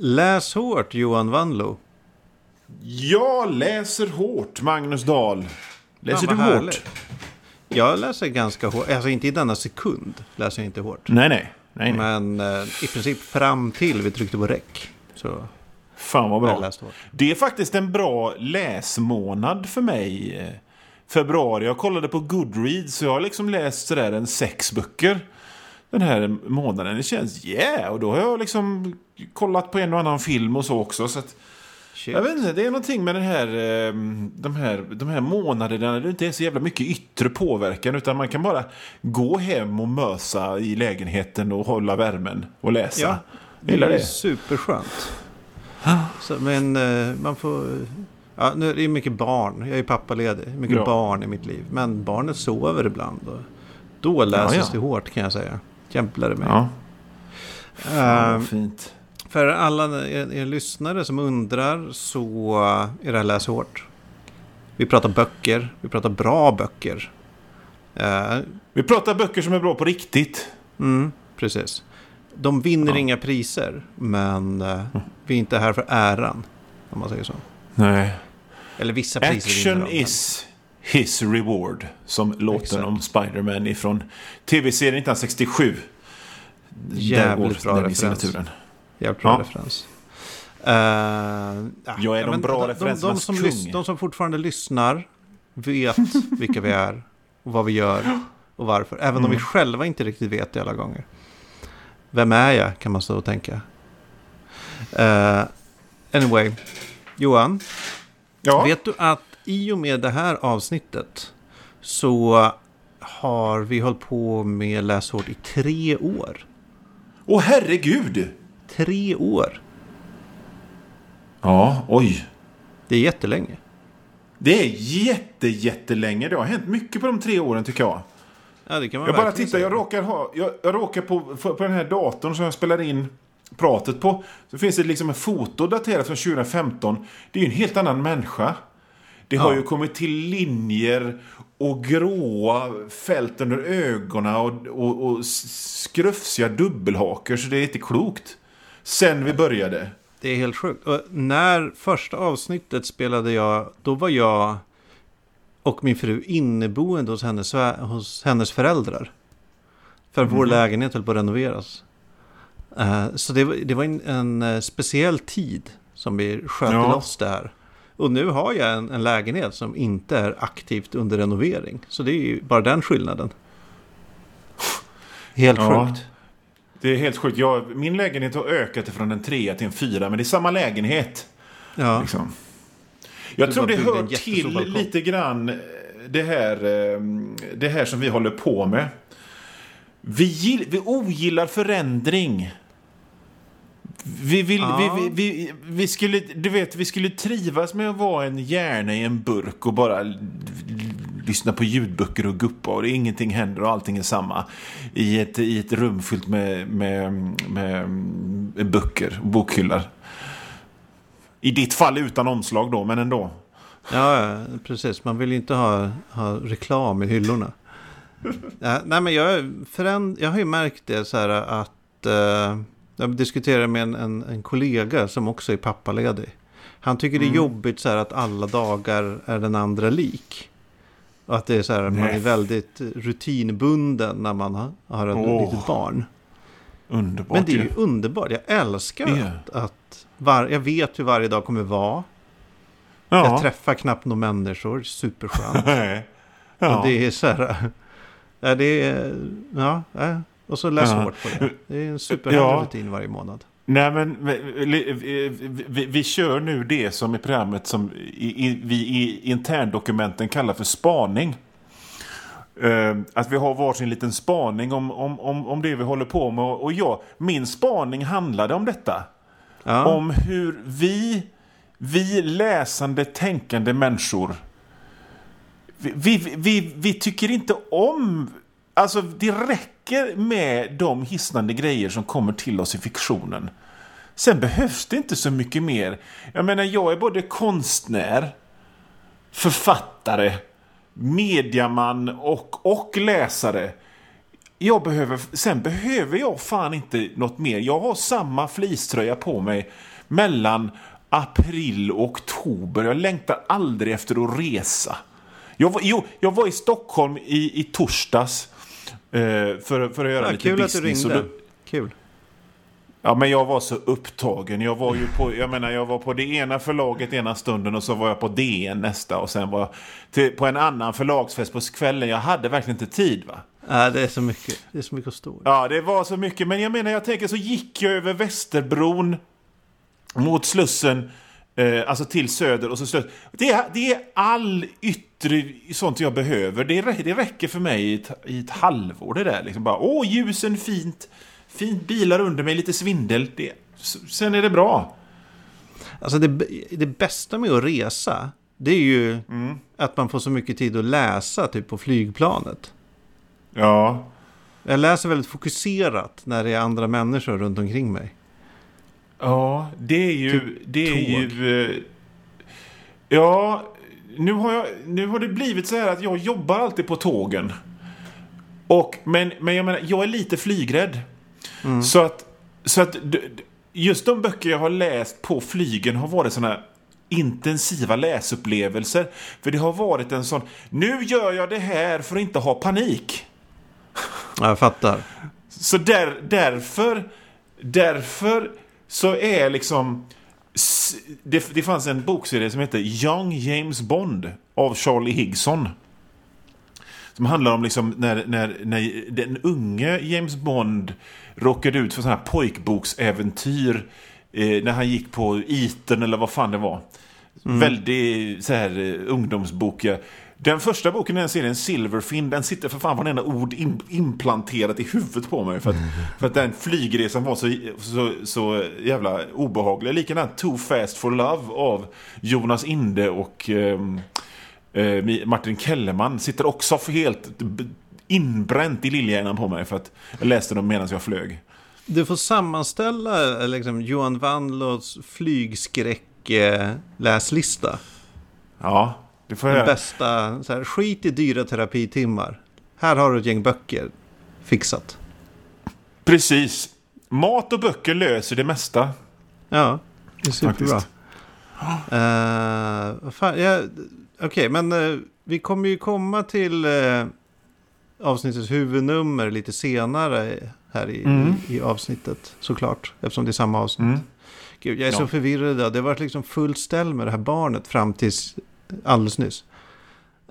Läs hårt Johan Wanlo. Jag läser hårt, Magnus Dahl. Läser du hårt? härligt. Jag läser ganska hårt. Alltså inte i denna sekund läser jag inte hårt. Nej, nej. nej, nej. Men eh, i princip fram till vi tryckte på räck. Så Fan vad bra. Det är faktiskt en bra läsmånad för mig. eh, Februari. Jag kollade på Goodreads så jag har liksom läst sådär en sex böcker den här månaden. Det känns yeah! Och då har jag liksom kollat på en och annan film och så också. Så att, jag vet inte, det är någonting med den här, eh, de, här, de här månaderna när det inte är så jävla mycket yttre påverkan utan man kan bara gå hem och mösa i lägenheten och hålla värmen och läsa. Ja, det är det. superskönt. Så, men eh, man får... Ja, nu är det mycket barn. Jag är pappaledig. Mycket Ja. barn i mitt liv. Men barnet sover ibland. Och då läses ja. det hårt kan jag säga. Jävlar i mig. Ja, Eh, vad fint. för alla er, er lyssnare som undrar så är det här läs hårt. Vi pratar böcker. Vi pratar bra böcker. Eh, Vi pratar böcker som är bra på riktigt. Mm, precis. De vinner Ja. inga priser, men eh, vi är inte här för äran. Om man säger så. Nej. Eller vissa priser Action vinner de, is his reward. Som låten Exakt. om Spider-Man ifrån tv-serien 1967. Jävligt bra referens. Jävligt bra Ja. referens. Ja, Jag är de bra de, de, referensernas som kung. de som fortfarande lyssnar vet vilka vi är och vad vi gör och varför. Även om vi Mm. själva inte riktigt vet det alla gånger. Vem är jag kan man stå och tänka. Eh, anyway, Johan. Ja. Vet du att i och med det här avsnittet så har vi hållit på med läshårt i tre år. Åh herregud! Tre år. Ja, oj. Det är jättelänge. Det är jätte, jättelänge. Det har hänt mycket på de tre åren tycker jag. Ja, det kan man Jag bara tittar, jag råkar, ha, jag, jag råkar på, på den här datorn som jag spelar in pratet på. Så finns det liksom en foto daterat från 2015. Det är ju en helt annan människa. Det har Ja. ju kommit till linjer och gråa fält under ögonen och, och, och skrufsiga dubbelhaker. Så det är inte klokt. Sen vi började. Det är helt sjukt. Och när första avsnittet spelade jag, då var jag och min fru inneboende hos hennes, hos hennes föräldrar. För vår Mhm. lägenhet höll på att renoveras. Eh, så det var, det var en, en eh, speciell tid som vi sköt Ja. loss det här. Och nu har jag en, en lägenhet som inte är aktivt under renovering. Så det är ju bara den skillnaden. Helt Ja. sjukt. Det är helt sjukt. Jag, min lägenhet har ökat från en trea till en fyra. Men det är samma lägenhet. Ja. Liksom. Jag Du tror det hör till balkong. lite grann eh, det här, eh, det här som vi håller på med. Vi, gill, vi ogillar förändring. Vi, vill, Ja. vi, vi, vi, skulle, du vet, vi skulle trivas med att vara en hjärna i en burk och bara lyssna på ljudböcker och guppa och det, ingenting händer och allting är samma. I ett, i ett rum fyllt med, med, med, med böcker och bokhyllar. I ditt fall utan omslag då, men ändå. Ja, precis. Man vill ju inte ha, ha reklam i hyllorna. nej, men jag, föränd- jag har ju märkt det så här att eh, jag diskuterade med en, en, en kollega som också är pappaledig. Han tycker det är Mm. jobbigt så här att alla dagar är den andra lik. Och att det är så här, man är väldigt rutinbunden när man har, ett Åh. litet barn. Underbart Men det är ju underbart. Jag älskar Ja. att, att var, jag vet hur varje dag kommer vara. Ja. Jag träffar knappt några människor. Superskönt. Ja. Och det är så här... Ja, det är... Ja. Och så läs Ja. hårt på det. Det är en superhärlig Ja. rutin varje månad. Nej, men vi, vi, vi, kör nu det som i programmet som i, i, vi i interndokumenten kallar för spaning. Eh, att vi har varsin liten spaning om, om, om, om det vi håller på med. Och ja, min spaning handlade om detta. Ja, Om hur vi, vi läsande, tänkande människor vi, vi, vi, vi tycker inte om... Alltså, det räcker med de hisnande grejer som kommer till oss i fiktionen. Sen behövs det inte så mycket mer. Jag menar, jag är både konstnär, författare, mediaman och, och läsare. jag behöver, sen behöver jag fan inte något mer. Jag har samma fleecetröja på mig mellan april och oktober. Jag längtar aldrig efter att resa. Jag var, jo, jag var i Stockholm i, i torsdags för, för att göra Ja, lite kul business. att du ringde. Kul. Ja, men jag var så upptagen. Jag var ju på, jag menar, jag var på det ena förlaget ena stunden och så var jag på DN nästa och sen var till, på en annan förlagsfest på kvällen. Jag hade verkligen inte tid va. Ja, det är så mycket. Det är så mycket att stå. Ja, det var så mycket. Men jag menar, jag tänker så gick jag över Västerbron mot Slussen, eh, alltså till söder och så Slussen. Det är, det är all yttre sånt jag behöver. Det, det räcker för mig i ett, i ett halvår det där. Liksom bara, åh, ljusen, fint. Fint bilar under mig, lite svindel. Det, sen är det bra. Alltså det, det bästa med att resa, det är ju Mm. att man får så mycket tid att läsa typ på flygplanet. Ja. Jag läser väldigt fokuserat när det är andra människor runt omkring mig. Ja, det är ju... Typ det är tåg. ju... eh, Ja, nu har, jag, nu har det blivit så här att jag jobbar alltid på tågen. Och, men, men jag menar, jag är lite flygrädd. Mm. Så att, så att just de böcker jag har läst på flygen har varit såna intensiva läsupplevelser. För det har varit en sån, nu gör jag det här för att inte ha panik. Ja, jag fattar. Så där, därför, därför så är liksom... Det, det fanns en bokserie som heter Young James Bond av Charlie Higson. Som handlar om liksom när, när, när den unge James Bond råkade ut för sådana här pojkboksäventyr eh, när han gick på Eton eller vad fan det var. Väldigt så här eh, ungdomsbok. Den första boken i den serien, Silverfin, den sitter för fan varenda ord in, implanterat i huvudet på mig. För att, för att den flygresan var så, så, så jävla obehaglig. Likadant Too Fast For Love av Jonas Inde och ehm, eh, Martin Kellerman sitter också för helt inbränt i lillhjärnan på mig. För att jag läste dem medan jag flög. Du får sammanställa eh, liksom, Johan Wandlås flygskräck-läslista. Ja, det får Den bästa, så här, skit i dyra terapitimmar. Här har du ett gäng böcker fixat. Precis. Mat och böcker löser det mesta. Ja, det är superbra. Uh, vad fan, ja, Okej, men eh, vi kommer ju komma till uh, avsnittets huvudnummer lite senare här i, Mm. i, i avsnittet. Såklart, eftersom det är samma avsnitt. Mm. Gud, jag är Ja. så förvirrad idag. Det har varit liksom fullt ställ med det här barnet fram tills alldeles nyss.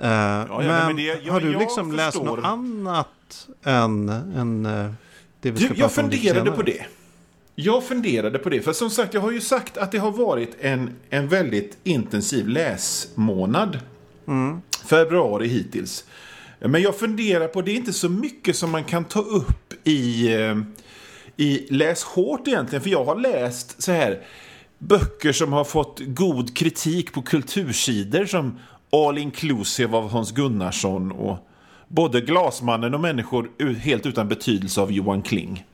Eh, nej, men men det- jag- har du liksom läst förstår. något annat än, än eh, det vi ska Du, jag funderade på det. Jag funderade på det, för som sagt, jag har ju sagt att det har varit en, en väldigt intensiv läsmånad. Mm. Februari hittills. Men jag funderar på, det är inte så mycket som man kan ta upp i, eh, i Läs hårt egentligen. För jag har läst så här böcker som har fått god kritik på kultursidor som All Inclusive av Hans Gunnarsson och både Glasmannen och Människor helt utan betydelse av Johan Kling.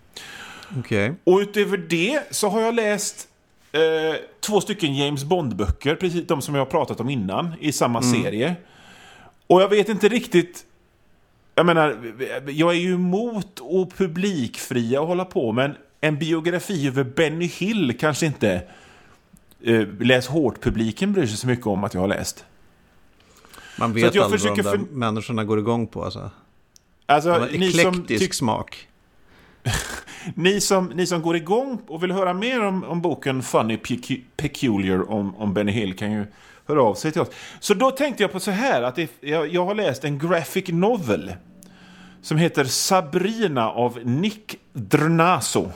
Okej. Och utöver det så har jag läst eh, två stycken James Bond-böcker, precis de som jag har pratat om innan, i samma serie. Och jag vet inte riktigt... Jag menar, jag är ju emot och publikfria och hålla på, men en biografi över Benny Hill kanske inte eh, läs hårt-publiken bryr sig så mycket om att jag har läst. Man vet aldrig vad de där för- människorna går igång på. Alltså. Alltså, ni som, eklektisk tyck- smak. ni, som, ni som går igång och vill höra mer om, om boken Funny Pecu- Peculiar om, om Benny Hill kan ju höra av sig till oss. Så då tänkte jag på så här att det, jag, jag har läst en graphic novel som heter Sabrina av Nick Drnaso.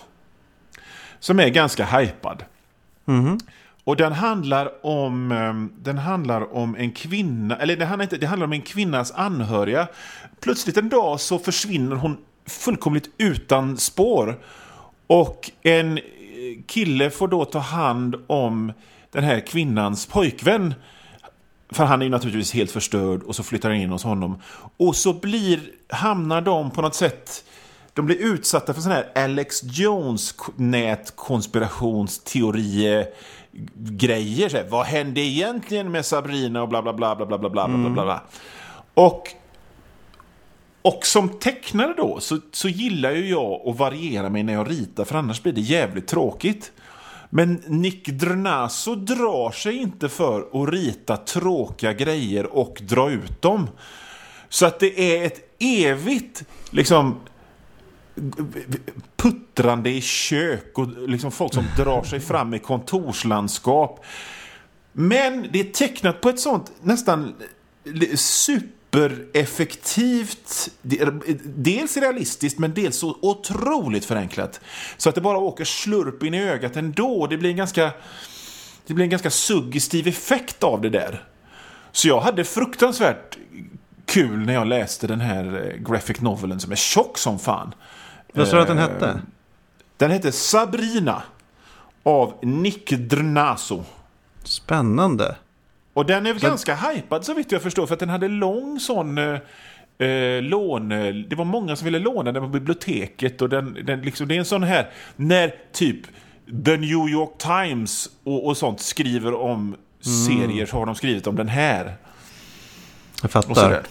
Som är ganska hypad. Mhm. Och den handlar om, ehm, den handlar om en kvinna, eller det handlar, inte, det handlar om en kvinnas anhöriga. Plötsligt en dag så försvinner hon fullkomligt utan spår. Och en eh, kille får då ta hand om den här kvinnans pojkvän. För han är ju naturligtvis helt förstörd och så flyttar han in hos honom. Och så blir, hamnar de på något sätt de blir utsatta för sån här Alex Jones nätkonspirationsteorier grejer. Så här, vad hände egentligen med Sabrina och bla bla bla bla bla bla bla mm. bla bla. Och, och som tecknare då så, så gillar ju jag att variera mig när jag ritar för annars blir det jävligt tråkigt. Men Nick Drnaso drar sig inte för att rita tråkiga grejer och dra ut dem. Så att det är ett evigt liksom puttrande i kök och liksom folk som drar sig fram i kontorslandskap. Men det är tecknat på ett sånt nästan supereffektivt, dels realistiskt men dels så otroligt förenklat. Så att det bara åker slurp in i ögat ändå. Det blir en ganska, det blir en ganska suggestiv effekt av det där. Så jag hade fruktansvärt kul när jag läste den här eh, graphic novelen som är tjock som fan. Vad sa du att den hette? Eh, den hette Sabrina av Nick Drnaso. Spännande. Och den är så... ganska hypad så vitt jag förstår för att den hade lång sån eh, eh, lån... Det var många som ville låna den på biblioteket och den, den liksom, det är en sån här när typ The New York Times och, och sånt skriver om mm. serier så har de skrivit om den här. Jag fattar.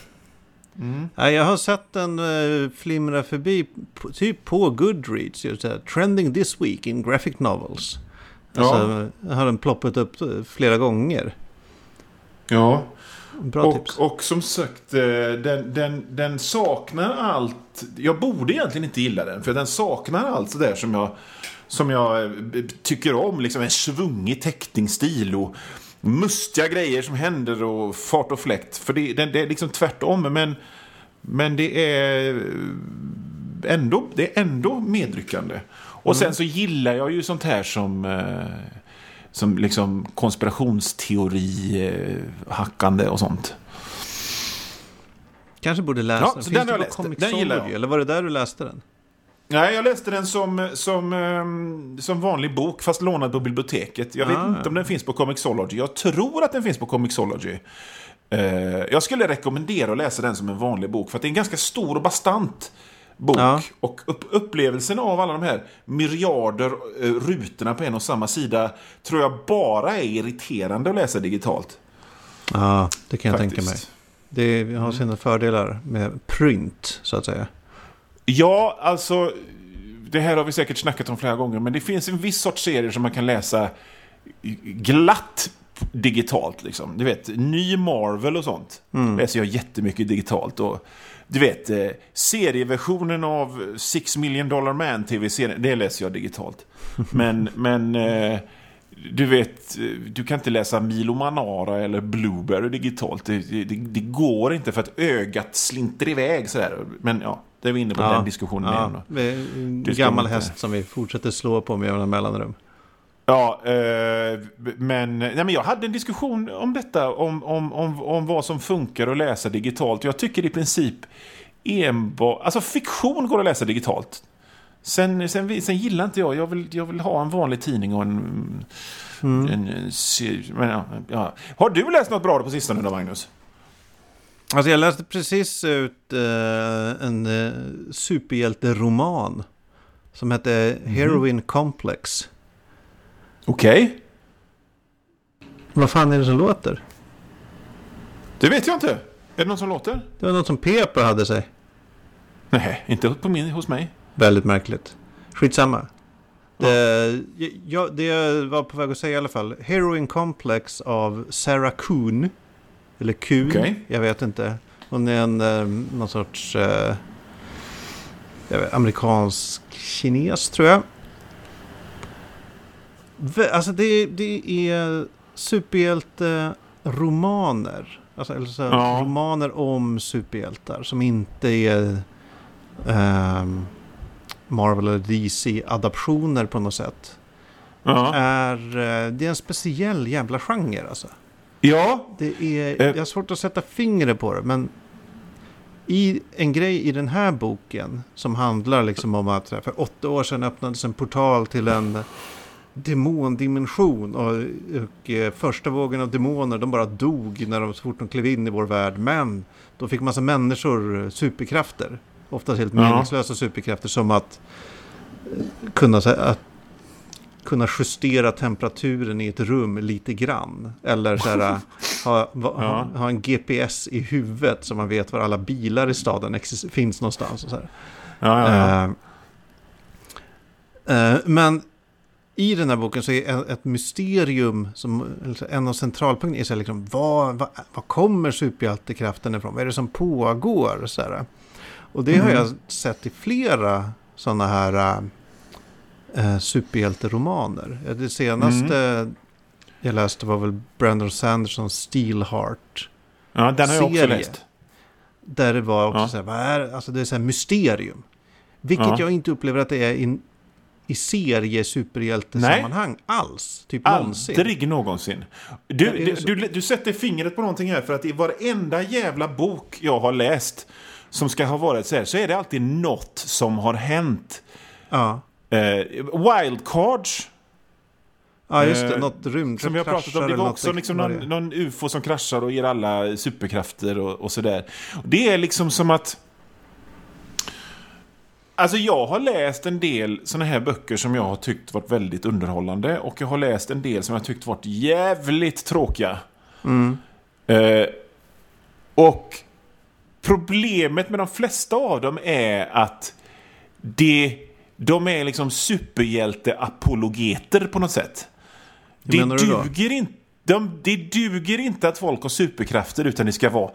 Mm. Jag har sett den uh, flimra förbi, typ på Goodreads. Här, Trending this week in graphic novels. Alltså, ja. har den ploppat upp eh, flera gånger. Ja. Bra och, tips. och som sagt, eh, den, den, den saknar allt. Jag borde egentligen inte gilla den. För den saknar allt sådär som jag, som jag tycker om. Liksom en svungig teckningsstil. Och mustiga grejer som händer och fart och fläkt. För det, det, det är liksom tvärtom. Men, men det är ändå, det är ändå medryckande. Och mm. sen så gillar jag ju sånt här som, eh, som liksom konspirationsteori, eh, hackande och sånt. Kanske borde läsa ja, den. Finns den det på Comic jag. Eller var det där du läste den? Nej, jag läste den som, som, ehm, som vanlig bok, fast lånad på biblioteket. Jag vet ah, inte om den finns på Comixology. Jag tror att den finns på Comixology. Uh, jag skulle rekommendera att läsa den som en vanlig bok, för att det är en ganska stor och bastant bok. Ja. Och upp, upplevelsen av alla de här myriader uh, rutorna på en och samma sida tror jag bara är irriterande att läsa digitalt. Ja, det kan jag Faktiskt. tänka mig. Det har sina fördelar med print, så att säga. Ja, alltså det här har vi säkert snackat om flera gånger, men det finns en viss sorts serier som man kan läsa glatt digitalt. Liksom. Du vet, ny Marvel och sånt mm. läser jag jättemycket digitalt. Och, du vet, eh, serieversionen av Six Million Dollar Man tv-serien, det läser jag digitalt. Men, men eh, du vet, du kan inte läsa Milo Manara eller Blueberry digitalt. Det, det, det, går inte för att ögat slinter iväg sådär. Men ja, det är vi inne på ja, den diskussionen ja, igen. Då. Gammal häst som vi fortsätter slå på med jämna mellanrum. Ja, eh, men, nej, men jag hade en diskussion om detta, om, om, om, om vad som funkar att läsa digitalt. Jag tycker i princip enbart, alltså fiktion går att läsa digitalt. Sen, sen, sen gillar inte jag, jag vill, jag vill ha en vanlig tidning och en... Mm. en, en men, ja, ja. Har du läst något bra på sistone då, Magnus? Alltså jag läste precis ut eh, en eh, superhjälteroman som hette mm. Heroin Complex. Okej. Okay. Vad fan är det som låter? Det vet jag inte. Är det någon som låter? Det var något som Peper hade sig. Nej, inte på min, hos mig. Väldigt märkligt. Skitsamma. Ja. Det, jag, det jag var på väg att säga i alla fall. Heroin Complex av Sarah Kuhn. Eller Kuhn, okay. jag vet inte. Hon är en eh, någon sorts eh, vet, amerikansk kines tror jag. Alltså det, det är superhjälte-romaner. Alltså, alltså ja. romaner om superhjältar som inte är um, Marvel eller DC-adaptioner på något sätt. Ja. Är, eh, det är en speciell jävla genre alltså. Ja. Det är, eh. jag har svårt att sätta fingret på det, men i en grej i den här boken som handlar liksom om att för åtta år sedan öppnades en portal till en demondimension och, och eh, första vågen av demoner de bara dog när de så fort de klev in i vår värld. Men då fick massa människor superkrafter. Oftast helt meningslösa ja. superkrafter som att eh, kunna, att kunna justera temperaturen i ett rum lite grann. Eller så här, ha, ha, ha en GPS i huvudet så man vet var alla bilar i staden finns någonstans. Och så. Ja, ja, ja. Eh, eh, men i den här boken så är ett mysterium, som, en av centralpunkterna är så här liksom, vad, vad, vad kommer superhjältekraften ifrån? Vad är det som pågår? Så här. Och det har Mhm. jag sett i flera sådana här äh, superhjälteromaner. Det senaste jag läste var väl Brandon Sandersons Steelheart. ja, den har jag också läst. Där det var också Ja. så här, vad är, alltså det är så här mysterium. Vilket Ja. jag inte upplever att det är in, i serie superhjältesammanhang alls. Typ någonsin. Aldrig någonsin. Du, du, du, du sätter fingret på någonting här för att i varenda jävla bok jag har läst som ska ha varit så här så är det alltid något som har hänt. Ja. Eh, wildcards, ja, just det. Eh, Något rymdskepp som vi har pratat om, det var också liksom någon, någon ufo som kraschar och ger alla superkrafter och, och sådär. Det är liksom som att... Alltså jag har läst en del såna här böcker som jag har tyckt varit väldigt underhållande och jag har läst en del som jag tyckt varit jävligt tråkiga. Mm. Eh, och problemet med de flesta av dem är att det, de är liksom superhjälte-apologeter på något sätt. Hur Det duger, inte, de, det duger inte att folk har superkrafter utan det ska vara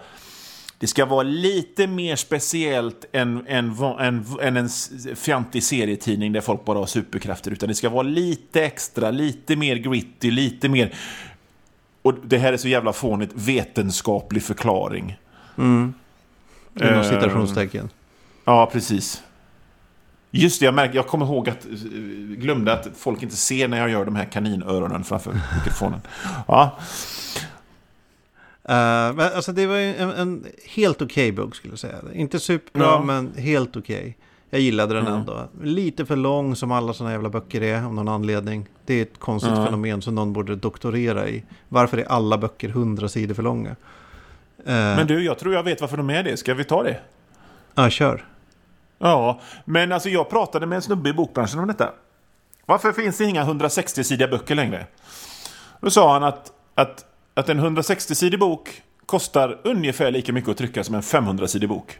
det ska vara lite mer speciellt än, än, än, än en fjantig serietidning där folk bara har superkrafter. Utan det ska vara lite extra, lite mer gritty, lite mer... Och det här är så jävla fånigt, vetenskaplig förklaring. Mm. Inom Eh, citationstecken. Ja, precis. Just det, jag, märker, jag kommer ihåg att... eh, Glömde att folk inte ser när jag gör de här kaninöronen framför mikrofonen. Ja, Eh, men alltså det var en, en helt okej bok skulle jag säga. Inte superbra Ja. men helt okej. Jag gillade den Mm. ändå. Lite för lång som alla sådana jävla böcker är av någon anledning. Det är ett konstigt Ja. fenomen som någon borde doktorera i. Varför är alla böcker 100 sidor för långa? Eh, men du, jag tror jag vet varför de är det. Ska vi ta det? Ja, kör. Ja, men alltså jag pratade med en snubbe i bokbranschen om detta. Varför finns det inga 160-sidiga böcker längre? Då sa han att, att, att en 160-sidig bok kostar ungefär lika mycket att trycka som en 500-sidig bok.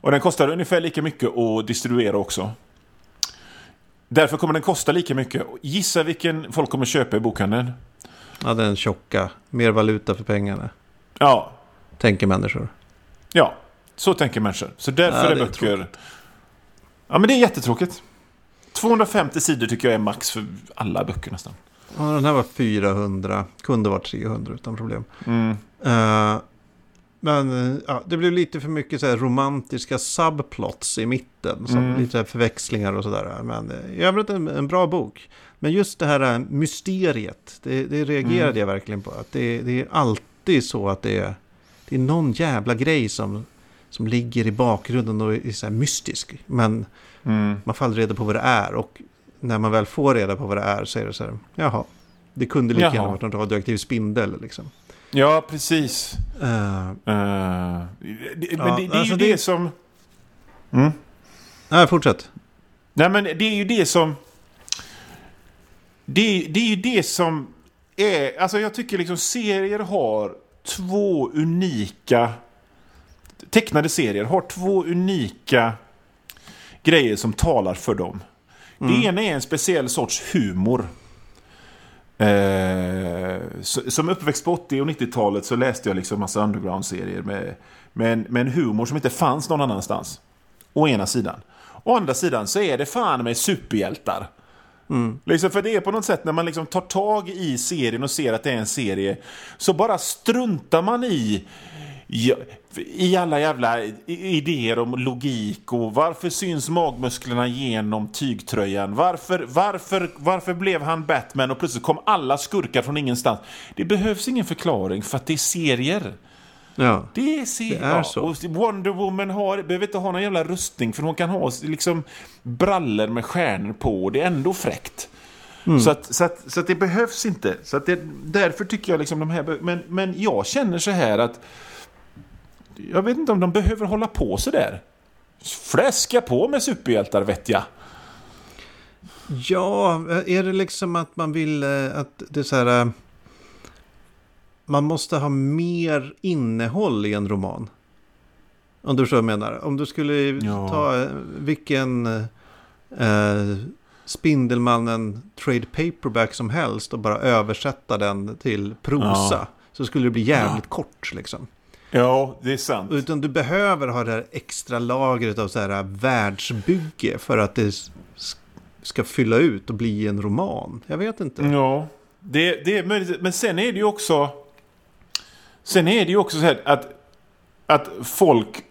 Och den kostar ungefär lika mycket att distribuera också. Därför kommer den kosta lika mycket. Gissa vilken folk kommer köpa i bokhandeln? Ja, den tjocka. Mer valuta för pengarna. Ja, Tänker människor. ja. Så tänker människor. Så därför Ja, är böcker... Ja, men det är jättetråkigt. 250 sidor tycker jag är max för alla böcker nästan. Ja, den här var 400. Kunde varit 300 utan problem. Mm. Eh, men eh, ja, det blev lite för mycket så här romantiska subplots i mitten. Som Mm. Lite förväxlingar och sådär. Men eh, i övrigt en, en bra bok. Men just det här mysteriet. Det, det reagerade Mm. jag verkligen på. Att det, det är alltid så att det är, det är någon jävla grej som, som ligger i bakgrunden och är så mystisk. Men Mm. man får aldrig reda på vad det är. Och när man väl får reda på vad det är så är det så här. Jaha. Det kunde lika Jaha. gärna varit en radioaktiv spindel liksom. Ja, precis. Eh, Eh, det, Ja, det, det är alltså ju det- det som... Mm. nej, fortsätt. Nej, men det är ju det som... Det, det är ju det som är... Alltså jag tycker liksom serier har två unika... Tecknade serier har två unika grejer som talar för dem. Mm. Det ena är en speciell sorts humor. Eh, så- som uppväxt på 80 och 90-talet så läste jag liksom massa underground-serier med, med, en, med en humor som inte fanns någon annanstans. Å ena sidan. Å andra sidan så är det fan med superhjältar. Mm. Liksom för det är på något sätt när man liksom tar tag i serien och ser att det är en serie så bara struntar man i ja, i alla jävla idéer om logik och varför syns magmusklerna genom tygtröjan? Varför, varför, varför blev han Batman och plötsligt kom alla skurkar från ingenstans? Det behövs ingen förklaring för att det är serier. Ja. Det är, serier. Det är ja. så. Och Wonder Woman har, behöver inte ha någon jävla rustning för hon kan ha liksom brallor med stjärnor på och det är ändå fräckt. Mm. Så, att, så, att, så att det behövs inte. Så att det, därför tycker jag liksom de här... Men, men jag känner så här att... Jag vet inte om de behöver hålla på så där. Fläska på med superhjältar vet jag. Ja, är det liksom att man vill eh, att det är så här... eh, man måste ha mer innehåll i en roman. Om du jag menar. Om du skulle Ja. ta eh, vilken eh, Spindelmannen trade paperback som helst och bara översätta den till prosa. Ja. Så skulle det bli jävligt kort liksom. Ja, det är sant. Utan du behöver ha det här extra lagret av så här världsbygge för att det ska fylla ut och bli en roman. Jag vet inte. Ja, det, det möjligt. Men sen är det ju också... Sen är det ju också så här att, att folk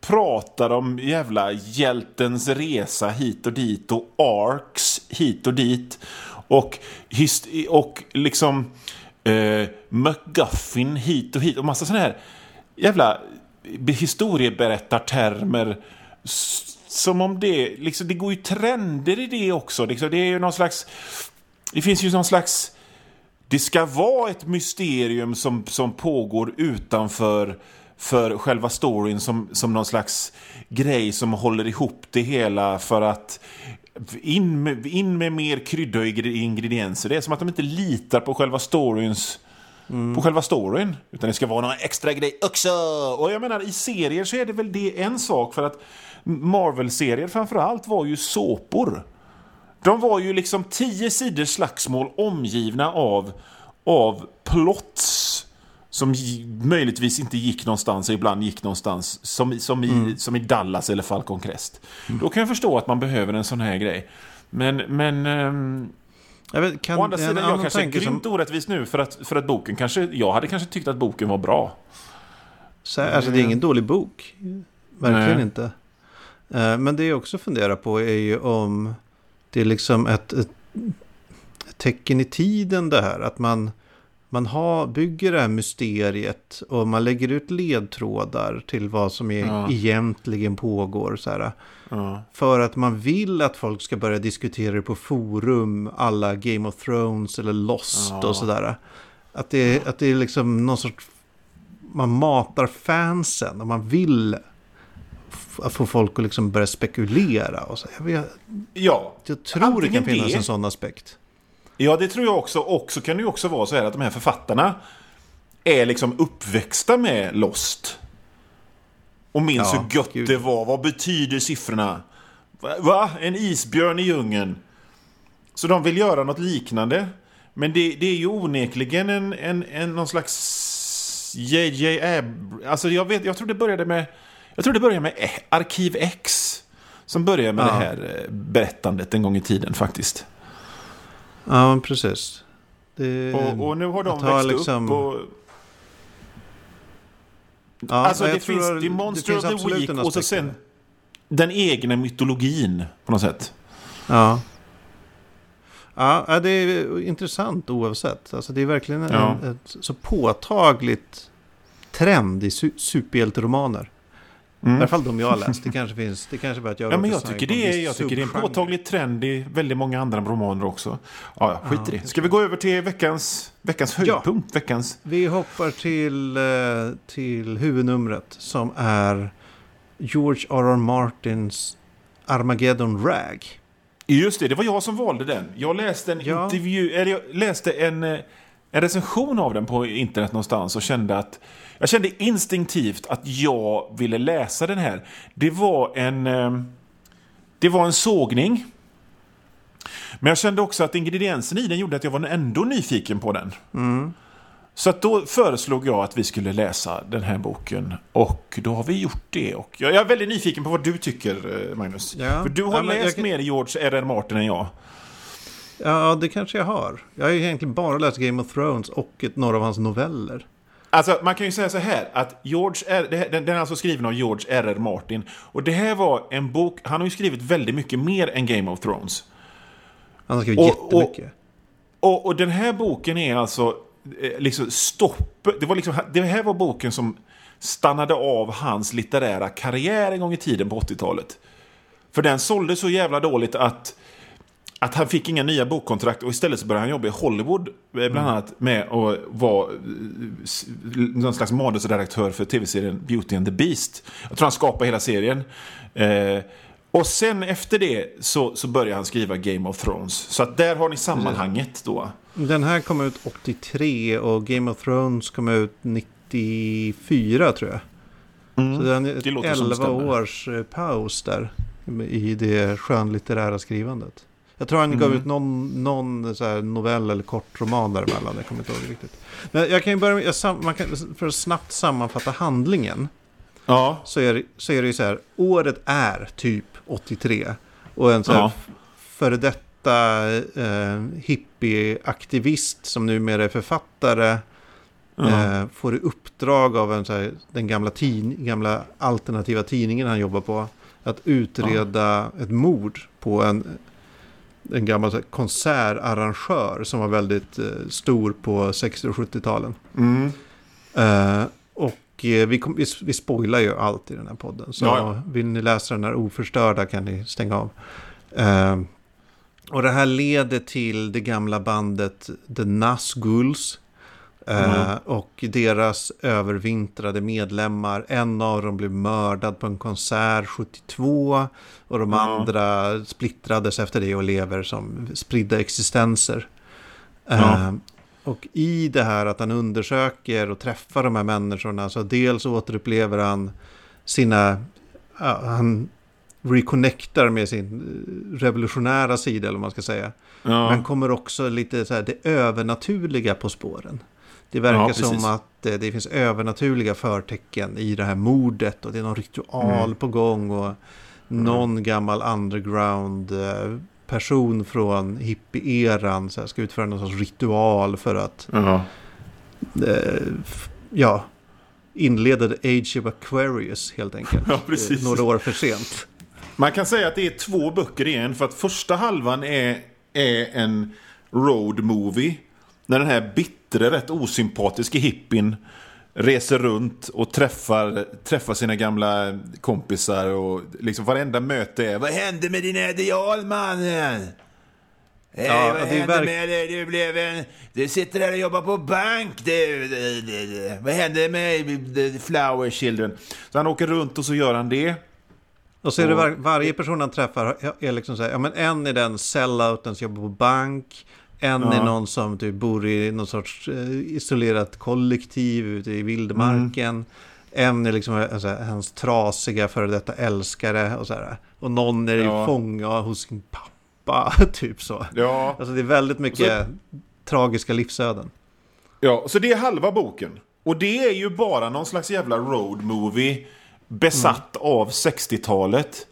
pratar om jävla hjältens resa hit och dit och arcs hit och dit. Och, hist- och liksom eh, McGuffin hit och hit och massa sådana här jävla historieberättartermer. Som om det, liksom, det går ju trender i det också. Liksom, det är ju någon slags... Det finns ju någon slags... Det ska vara ett mysterium som, som pågår utanför för själva storyn som, som någon slags grej som håller ihop det hela för att in med, in med mer krydda och ingredienser. Det är som att de inte litar på själva storyns på själva storyn. Utan det ska vara någon extra grej också. Och jag menar, i serier så är det väl det en sak. För att Marvel-serier framförallt var ju såpor. De var ju liksom tio sidors slagsmål omgivna av, av plots. Som möjligtvis inte gick någonstans och ibland gick någonstans. Som, som, i, som i Dallas eller Falcon Crest. Då kan jag förstå att man behöver en sån här grej. Men, men ehm, Jag vet, kan, Å andra sidan, jag kanske är grymt som, orättvis nu för att, för att boken kanske... Jag hade kanske tyckt att boken var bra. så här, alltså det är ingen dålig bok. Verkligen Nej. inte. Eh, Men det jag också funderar på är ju om det är liksom ett, ett, ett tecken i tiden det här. Att man, man har, bygger det här mysteriet och man lägger ut ledtrådar till vad som är, Ja. egentligen pågår. Så här. Ja. För att man vill att folk ska börja diskutera det på forum, alla Game of Thrones eller Lost Ja. och sådär. Att det, att det är liksom någon sorts... Man matar fansen och man vill få folk att liksom börja spekulera. Och så. Jag, vet, ja. jag tror det kan finnas det. en sån aspekt. Ja, det tror jag också. Och så kan det ju också vara så här att de här författarna är liksom uppväxta med Lost. Och minns Ja, hur gött gud. det var. Vad betyder siffrorna? Va? En isbjörn i djungeln. Så de vill göra något liknande. Men det, det är ju onekligen en, en, en någon slags JJ Ab... Alltså jag, vet, jag tror det började med... Jag tror det började med Arkiv X. Som började med Ja. det här eh, berättandet en gång i tiden faktiskt. Ja, precis. Det, Och, och nu har de växt liksom- upp och... ja, alltså det finns The Monster finns of the Week och så sen den egna mytologin på något sätt. Ja. Ja, ja, det är intressant oavsett. Alltså det är verkligen en, Ja. ett så påtagligt trend i su- superhjälteromaner. I alla fall de jag har läst. Det kanske finns, det kanske bara att jag Mm. Ja, men jag tycker, det är, jag tycker det är en påtaglig trend i väldigt många andra romaner också. Ja, ja, skit i Ja, det. Ska vi gå över till veckans, veckans höjdpunkt? Veckans... Vi hoppar till, eh, till huvudnumret som är George R.R. Martins Armageddon Rag. Just det, det var jag som valde den. Jag läste en Ja. intervju, eller jag läste en, eh, en recension av den på internet någonstans och kände att jag kände instinktivt att jag ville läsa den här. Det var en eh, det var en sågning. Men jag kände också att ingrediensen i den gjorde att jag var ändå nyfiken på den. Så att då föreslog jag att vi skulle läsa den här boken. Och då har vi gjort det. Och jag är väldigt nyfiken på vad du tycker, eh, Magnus. Ja. För du har Ja, läst kan- mer George R.R. Martin än jag. Ja, det kanske jag har. Jag har ju egentligen bara läst Game of Thrones och ett, några av hans noveller. Alltså, man kan ju säga så här att George R, det den, den är alltså skriven av George R.R. Martin. Och det här var en bok, han har ju skrivit väldigt mycket mer än Game of Thrones. Han har skrivit Och- och- jättemycket. Och, och den här boken är alltså eh, liksom stopp. Det, var liksom, det här var boken som stannade av hans litterära karriär en gång i tiden på 80-talet. För den sålde så jävla dåligt att, att han fick inga nya bokkontrakt och istället så började han jobba i Hollywood. eh, Bland annat med att vara eh, någon slags manusredaktör för tv-serien Beauty and the Beast. Jag tror han skapade hela serien. Eh, Och sen efter det så, så börjar han skriva Game of Thrones. Så att där har ni sammanhanget då. Den här kom ut 83 och Game of Thrones kom ut 94 tror jag. Mm, så den är 11 års paus där i det skönlitterära skrivandet. Jag tror han mm. gav ut någon, någon så novell eller kortroman däremellan. Jag kommer inte ihåg riktigt. Men jag kan ju börja med, jag, man kan, för att snabbt sammanfatta handlingen. Ja. Så är, så är det ju så här, året är typ 83. Och en så här ja. före detta eh, hippieaktivist som numera är författare. Eh, får i uppdrag av en, så här, den gamla, tin, gamla alternativa tidningen han jobbar på. Att utreda ja. ett mord på en, en gammal här, konsertarrangör som var väldigt eh, stor på 60 och 70-talen. Mm. Eh, och eh, vi, kom, vi, vi spoilar ju allt i den här podden. Så ja. vill ni läsa den här oförstörda kan ni stänga av. Eh, och det här leder till det gamla bandet The Nazguls. Mm. och deras övervintrade medlemmar. En av dem blev mördad på en konsert 72. Och de mm. andra splittrades efter det och lever som spridda existenser. Mm. och i det här att han undersöker och träffar de här människorna. Så dels återupplever han sina... han reconnectar med sin revolutionära sida eller vad man ska säga. Ja. Men kommer också lite så här det övernaturliga på spåren. Det verkar ja, som att eh, det finns övernaturliga förtecken i det här mordet och det är någon ritual mm. på gång och mm. någon gammal underground eh, person från hippie-eran ska utföra någon sorts ritual för att uh eh, ja, inleda the age of Aquarius helt enkelt. Ja, precis. Några år för sent. Man kan säga att det är två böcker i en för att första halvan är, är en road movie när den här bittre, rätt osympatiska hippien reser runt och träffar, träffar sina gamla kompisar och liksom varenda möte är Vad hände med din ideal mannen? Hey, ja, vad hände verk... med dig? Du blev en... Du sitter där och jobbar på bank. Du, vad hände med the flower children? Så han åker runt och så gör han det. Och så är det var, varje person han träffar är liksom så här, ja men en är den sellouten som jobbar på bank. En ja. är någon som typ bor i någon sorts eh, isolerat kollektiv ute i vildmarken. Mm. En är liksom alltså, hans trasiga före detta älskare och så här. Och någon är ja. fånga hos sin pappa, typ så. Ja. Alltså det är väldigt mycket så... tragiska livsöden. Ja, så det är halva boken. Och det är ju bara någon slags jävla road movie besatt mm. av 60-talet.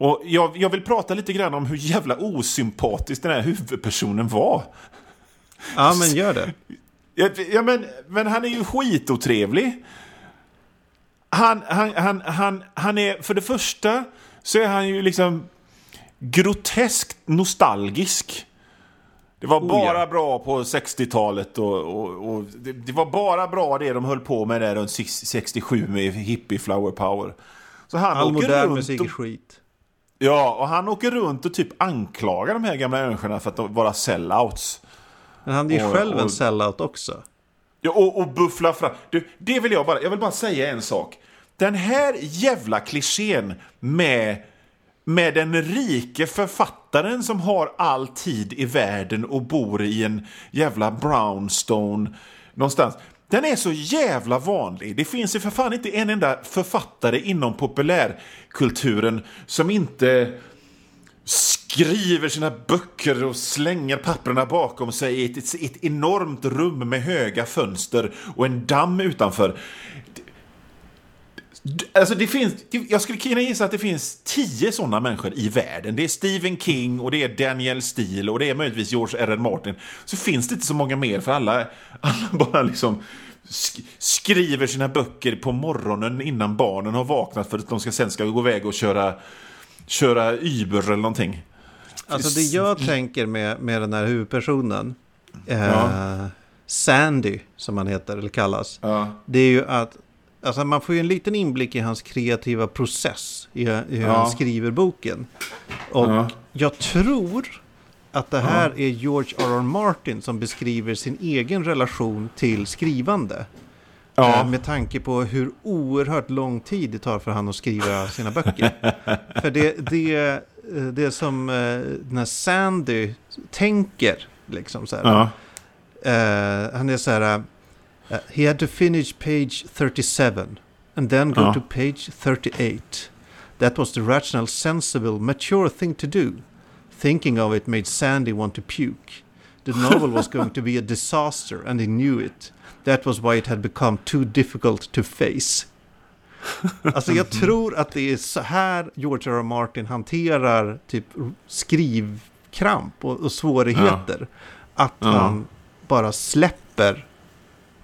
Och jag, jag, vill prata lite grann om hur jävla osympatisk den här huvudpersonen var. Ja, men gör det. Ja, ja men, men han är ju skitotrevlig. Han, han, han, han, han är, för det första så är han ju liksom groteskt nostalgisk. Det var oh, bara ja. bra på 60-talet och, och, och det, det, var bara bra det de höll på med där runt 67 med hippie flower power. Så han All modern musik är skit. Ja, och han åker runt och typ anklagar de här gamla människorna för att vara sellouts. Men han är ju och, själv och, en sellout också. Ja, och, och bufflar fram. Du, det vill jag bara, jag vill bara säga en sak. Den här jävla klichén med, med den rike författaren som har all tid i världen och bor i en jävla brownstone någonstans. Den är så jävla vanlig. Det finns ju för fan inte en enda författare inom populärkulturen som inte skriver sina böcker och slänger papperna bakom sig i ett, ett, ett, enormt rum med höga fönster och en damm utanför. Alltså det finns, jag skulle kunna gissa att det finns tio sådana människor i världen. Det är Stephen King och det är Daniel Steele och det är möjligtvis George R. R. Martin. Så finns det inte så många mer för alla, alla bara liksom sk skriver sina böcker på morgonen innan barnen har vaknat för att de ska, sen ska gå iväg och köra, köra Uber eller någonting. Alltså det jag tänker med, med den här huvudpersonen, eh, ja. Sandy som han heter eller kallas, ja. det är ju att Alltså man får ju en liten inblick i hans kreativa process i, hur ja. han skriver boken. Och ja. jag tror att det här ja. är George R.R. Martin som beskriver sin egen relation till skrivande. Ja. Eh, Med tanke på hur oerhört lång tid det tar för han att skriva sina böcker. för det, det, eh, det som eh, när Sandy tänker, liksom så här. Han är så här... eh, he had to finish page 37 and then go Ja. to page 38. That was the rational, sensible, mature thing to do. Thinking of it made Sandy want to puke. The novel was going to be a disaster and he knew it. That was why it had become too difficult to face. Alltså jag tror att det är så här George R. R. Martin hanterar typ skrivkramp och, och svårigheter. Att Ja. han bara släpper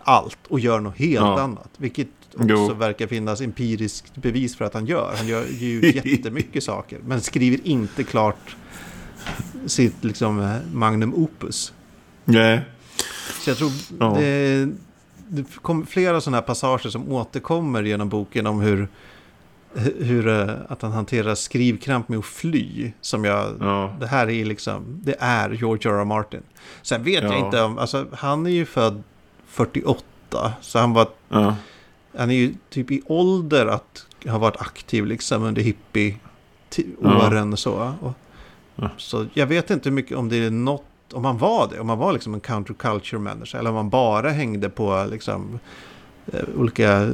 allt och gör något helt Ja. annat. Vilket också Jo. verkar finnas empiriskt bevis för att han gör. Han gör ju jättemycket saker. Men skriver inte klart sitt liksom magnum opus. Nej. Så jag tror Ja. det, det kommer flera sådana här passager som återkommer genom boken om hur, hur eh, att han hanterar skrivkramp med att fly. Som jag, Ja. det här är liksom, det är George R. R. Martin. Sen vet jag Ja. inte om, alltså han är ju född 48. Så han var, Ja. han är ju typ i ålder att ha varit aktiv liksom under Ja. hippie-åren och så. Och, Ja. Så jag vet inte mycket om det är något, om han var det, om han var liksom en counterculture människa eller om han bara hängde på liksom eh, olika eh,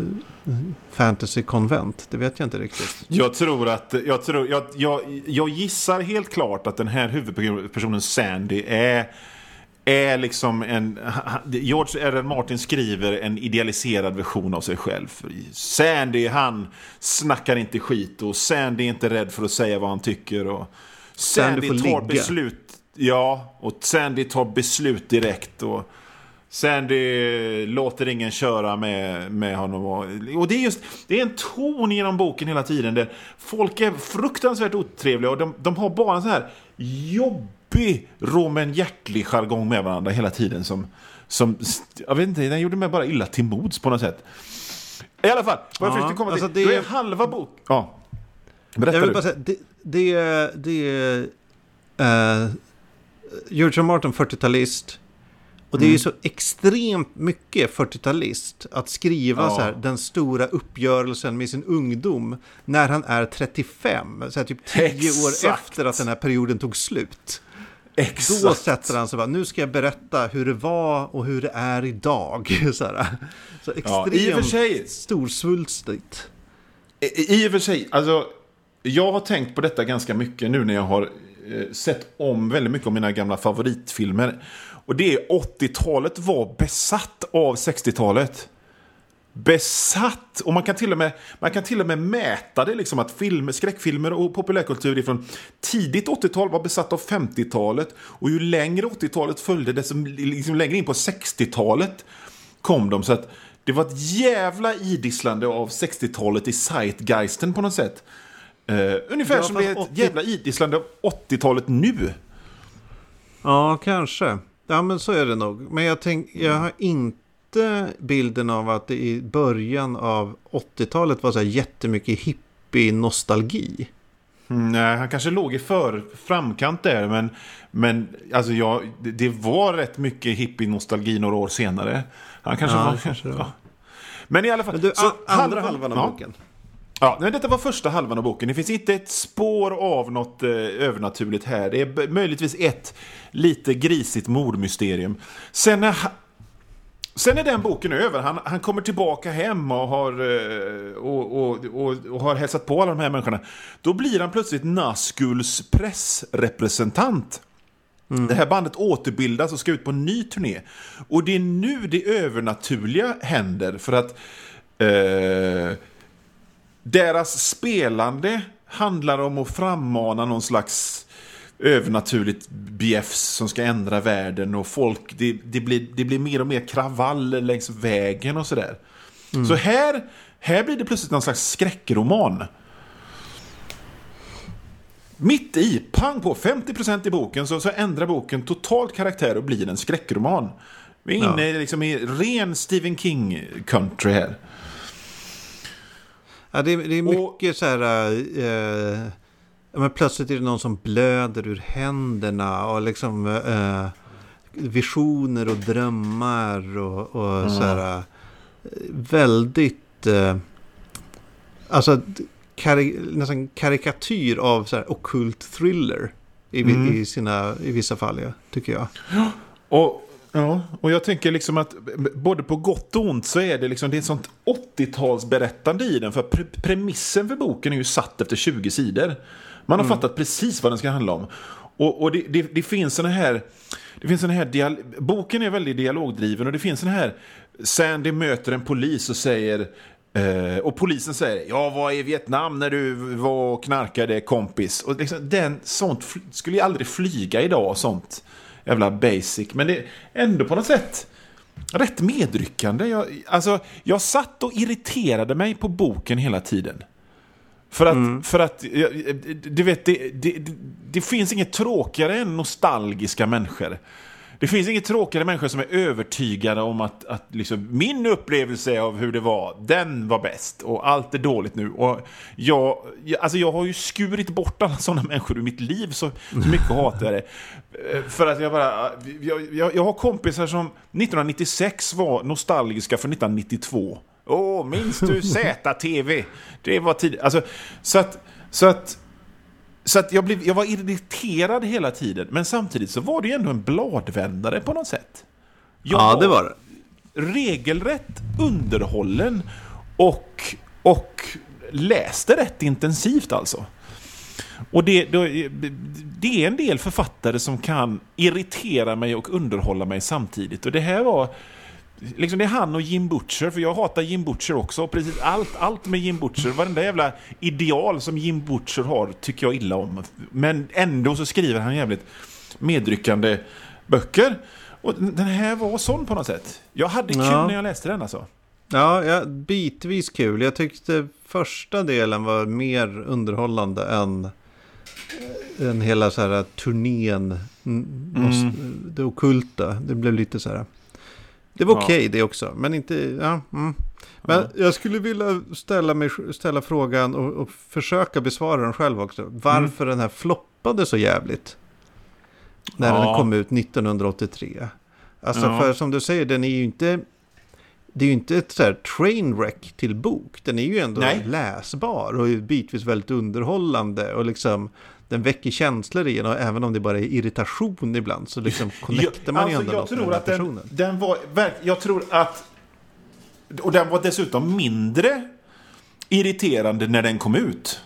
fantasy-konvent. Det vet jag inte riktigt. Jag tror att, jag, tror, jag, jag, jag gissar helt klart att den här huvudpersonen Sandy är, är liksom en... George R. R. Martin skriver en idealiserad version av sig själv. Sandy, han snackar inte skit och Sandy är inte rädd för att säga vad han tycker. Och Sandy Sandy, tar ligga. beslut. Ja, och Sandy tar beslut direkt. Och Sandy låter ingen köra med, med honom. Och, och det är just det är en ton genom boken hela tiden där folk är fruktansvärt otrevliga och de, de har bara en sån här jobbig Roman hjärtlig jargong med varandra hela tiden som, som jag vet inte, den gjorde mig bara illa till mods på något sätt. I alla fall, vad jag Ja, försökte komma till, alltså det- då är halva bok... Ja. Berätta Jag vill du. bara säga, det, det, det är uh, George. Martin 40-talist. Och det är ju Mm. så extremt mycket 40-talist att skriva Ja. så här, den stora uppgörelsen med sin ungdom när han är 35. Så här, typ 10 år efter att den här perioden tog slut. Exakt. Då sätter han sig bara, nu ska jag berätta hur det var och hur det är idag. Så, här. så Ja, extremt i och för sig- storsvulstigt. I, I och för sig, alltså, jag har tänkt på detta ganska mycket nu när jag har eh, sett om väldigt mycket av mina gamla favoritfilmer. Och det är 80-talet var besatt av 60-talet. Besatt! Och man kan till och med, man kan till och med mäta det, liksom att film, skräckfilmer och populärkultur från tidigt 80-tal var besatt av 50-talet. Och ju längre 80-talet följde, desto liksom längre in på 60-talet kom de. Så att det var ett jävla idisslande av 60-talet i zeitgeisten på något sätt. Eh, ungefär Ja, som det är ett 80 jävla idisslande av 80-talet nu. Ja, kanske. Ja, men så är det nog. Men jag, tänk, jag har inte bilden av att det i början av 80-talet var så här jättemycket hippie-nostalgi. Mm, nej, han kanske låg i för, framkant där, men, men alltså jag, det, var rätt mycket hippie-nostalgi några år senare. Han kanske Ja, var... kanske ja. Men i alla fall... Men du, så a- andra halvan av ja. boken. Ja, men detta var första halvan av boken. Det finns inte ett spår av något eh, övernaturligt här. Det är möjligtvis ett lite grisigt mordmysterium. Sen när, sen är den boken över. Han, han kommer tillbaka hem och har, eh, och, och, och, och har hälsat på alla de här människorna. Då blir han plötsligt Nazguls pressrepresentant. Det här bandet återbildas och ska ut på en ny turné. Och det är nu det övernaturliga händer. För att eh, deras spelande handlar om att frammana någon slags övernaturligt bjäfs som ska ändra världen och folk, det, det, blir, det blir mer och mer kravaller längs vägen och sådär. Så här, här blir det plötsligt någon slags skräckroman. Mitt i, pang på, 50% i boken så, så ändrar boken totalt karaktär och blir en skräckroman. Vi är inne Ja. liksom i ren Stephen King-country här. Ja, det, det är Och- mycket så här... Ja, men plötsligt är det någon som blöder ur händerna och liksom eh, visioner och drömmar och, och så här... väldigt... Eh, alltså kari, nästan karikatyr av så här ockult thriller. I, mm. i, sina, I vissa fall, ja, tycker jag. Och, ja, och jag tänker liksom att både på gott och ont så är det liksom det är ett sånt 80-talsberättande i den. För pre premissen för boken är ju satt efter 20 sidor. Man har mm. fattat precis vad den ska handla om. Och, och det, det, det, finns såna här... Det finns såna här boken är väldigt dialogdriven och det finns såna här... Sandy möter en polis och säger Uh, och polisen säger, jag var i Vietnam när du var och knarkade kompis. Och liksom, den, sånt skulle ju aldrig flyga idag, sånt jävla basic. Men det är ändå på något sätt rätt medryckande. Jag, alltså, jag satt och irriterade mig på boken hela tiden. För att, mm. för att du vet, det, det, det, finns inget tråkigare än nostalgiska människor. Det finns inget tråkigare människor som är övertygade om att, att liksom, min upplevelse av hur det var, den var bäst och allt är dåligt nu. Och jag, alltså jag har ju skurit bort alla sådana människor ur mitt liv, så, så mycket hatar jag det. För att jag bara, jag, jag, jag har kompisar som 1996 var nostalgiska för 1992. Åh, oh, minns du ZTV? Det var tid. Alltså, så att, så att så att jag, blev, jag var irriterad hela tiden, men samtidigt så var det ju ändå en bladvändare på något sätt. Jag ja, det var det. Regelrätt underhållen och, och läste rätt intensivt alltså. Och det, det är en del författare som kan irritera mig och underhålla mig samtidigt. Och det här var Liksom det är han och Jim Butcher, för jag hatar Jim Butcher också. Precis allt, allt med Jim Butcher, varenda jävla ideal som Jim Butcher har tycker jag illa om. Men ändå så skriver han jävligt medryckande böcker. Och den här var sån på något sätt. Jag hade kul ja. när jag läste den alltså. Ja, ja, bitvis kul. Jag tyckte första delen var mer underhållande än, än hela så här turnén. Mm. Det okulta. Det blev lite så här. Det var okej okay, det också, men inte... Ja, mm. Men ja. jag skulle vilja ställa, mig, ställa frågan och, och försöka besvara den själv också. Varför mm. den här floppade så jävligt? När ja. den kom ut 1983. Alltså ja. för som du säger, den är ju inte... Det är ju inte ett så här trainwreck till bok. Den är ju ändå Nej. läsbar och bitvis väldigt underhållande. Och liksom den väcker känslor i en och även om det bara är irritation ibland så liksom connectar man ju alltså, ändå jag tror med att den personen. Den var, jag tror att, och den var dessutom mindre irriterande när den kom ut.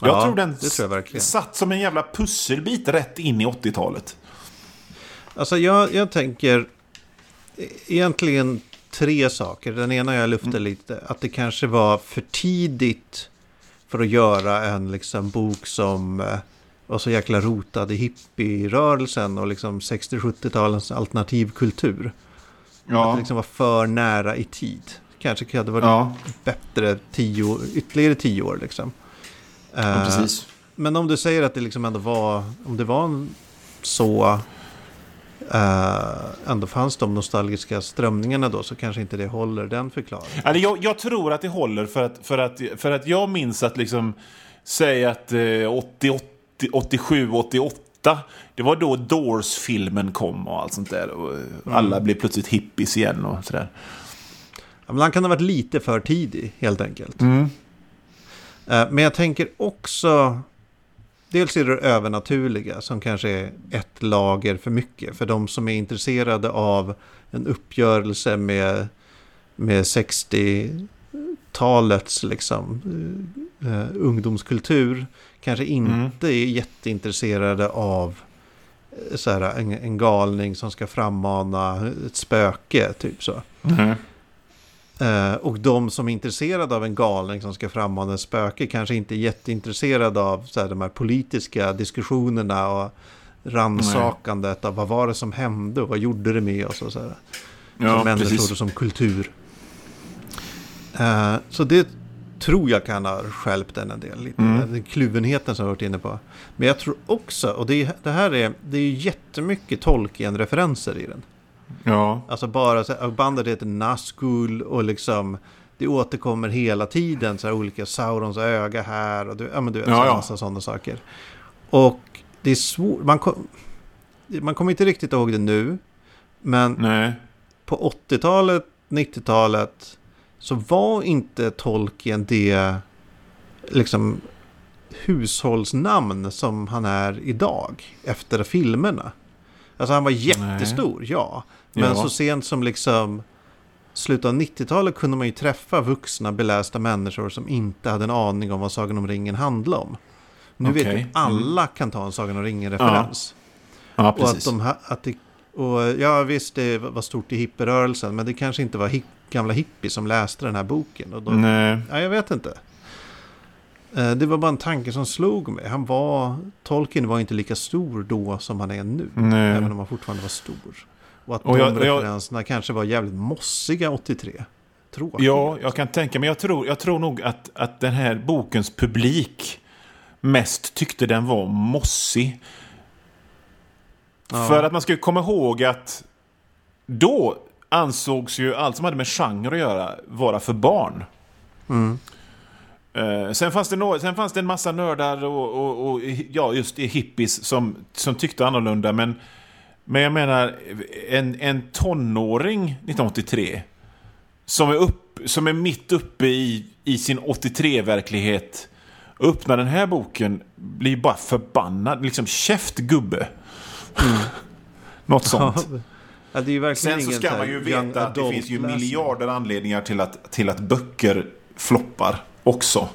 Jag ja, tror den tror jag satt som en jävla pusselbit rätt in i 80-talet. Alltså jag, jag tänker egentligen tre saker. Den ena jag luftar mm. lite. Att det kanske var för tidigt för att göra en liksom, bok som eh, var så jäkla rotad i hippierörelsen och liksom 60-70-talens alternativkultur. Ja. Att det liksom var för nära i tid. Kanske hade varit ja. bättre tio, ytterligare tio år liksom. Ja, eh, precis. Men om du säger att det liksom ändå var, om det var en så ändå fanns de nostalgiska strömningarna då så kanske inte det håller den förklaringen. Alltså, jag, jag tror att det håller för att, för att, för att jag minns att liksom säga att eh, 80, 80, 87, 88 det var då Doors-filmen kom och allt sånt där. Och mm. Alla blev plötsligt hippies igen och sådär. Ja, men han kan ha varit lite för tidig helt enkelt. Mm. Uh, men jag tänker också Dels är det övernaturliga som kanske är ett lager för mycket. För de som är intresserade av en uppgörelse med, med 60-talets liksom, uh, ungdomskultur. Kanske inte mm. är jätteintresserade av eh, så här, en, en, galning som ska frammana ett spöke. Typ så. Mm. Uh, och de som är intresserade av en galning som ska frammana en spöke kanske inte är jätteintresserade av så här, de här politiska diskussionerna och rannsakandet av vad var det som hände och vad gjorde det med oss och så här. Ja, som människor precis. och som kultur. Uh, så det tror jag kan ha skälpt den en del. Lite. Mm. Den kluvenheten som jag varit inne på. Men jag tror också, och det, det här är, det är jättemycket Tolkien-referenser i den. Ja. Alltså bara, så, bandet heter Nazgul och liksom det återkommer hela tiden så här olika Saurons öga här och du, ja men du ja, ja. massa sådana saker. Och det är svårt, man, kom, man kommer inte riktigt ihåg det nu, men Nej. på 80-talet 90-talet så var inte Tolkien det liksom hushållsnamn som han är idag efter filmerna. Alltså han var jättestor, Nej. ja. Men ja. så sent som liksom slutet av 90-talet kunde man ju träffa vuxna belästa människor som inte hade en aning om vad Sagan om ringen handlade om. Nu okay. vet ju alla mm. kan ta en Sagan om ringen-referens. Ja. ja, precis. Och att, de, att det, och ja, visst det var stort i hippierörelsen, men det kanske inte var hip, gamla hippies som läste den här boken. Och då, Nej. Ja, jag vet inte. Eh, det var bara en tanke som slog mig. Han var, Tolkien var inte lika stor då som han är nu. Nej. Även om han fortfarande var stor. Och att och de jag, referenserna jag, kanske var jävligt mossiga 83. Tråkiga. Ja, jag kan tänka mig. Jag tror, jag tror nog att, att den här bokens publik mest tyckte den var mossig. Ja. För att man ska komma ihåg att då ansågs ju allt som hade med genre att göra vara för barn. Mm. Uh, sen, fanns det no sen fanns det en massa nördar och, och, och ja, just hippies som, som tyckte annorlunda. Men, men jag menar, en, en tonåring 1983 som är, upp, som är mitt uppe i, i sin 83-verklighet öppnar den här boken blir bara förbannad. Liksom käft gubbe. Mm. Något sånt. Ja, Sen så ska man ju veta att det finns ju miljarder anledningar till att, till att böcker floppar också.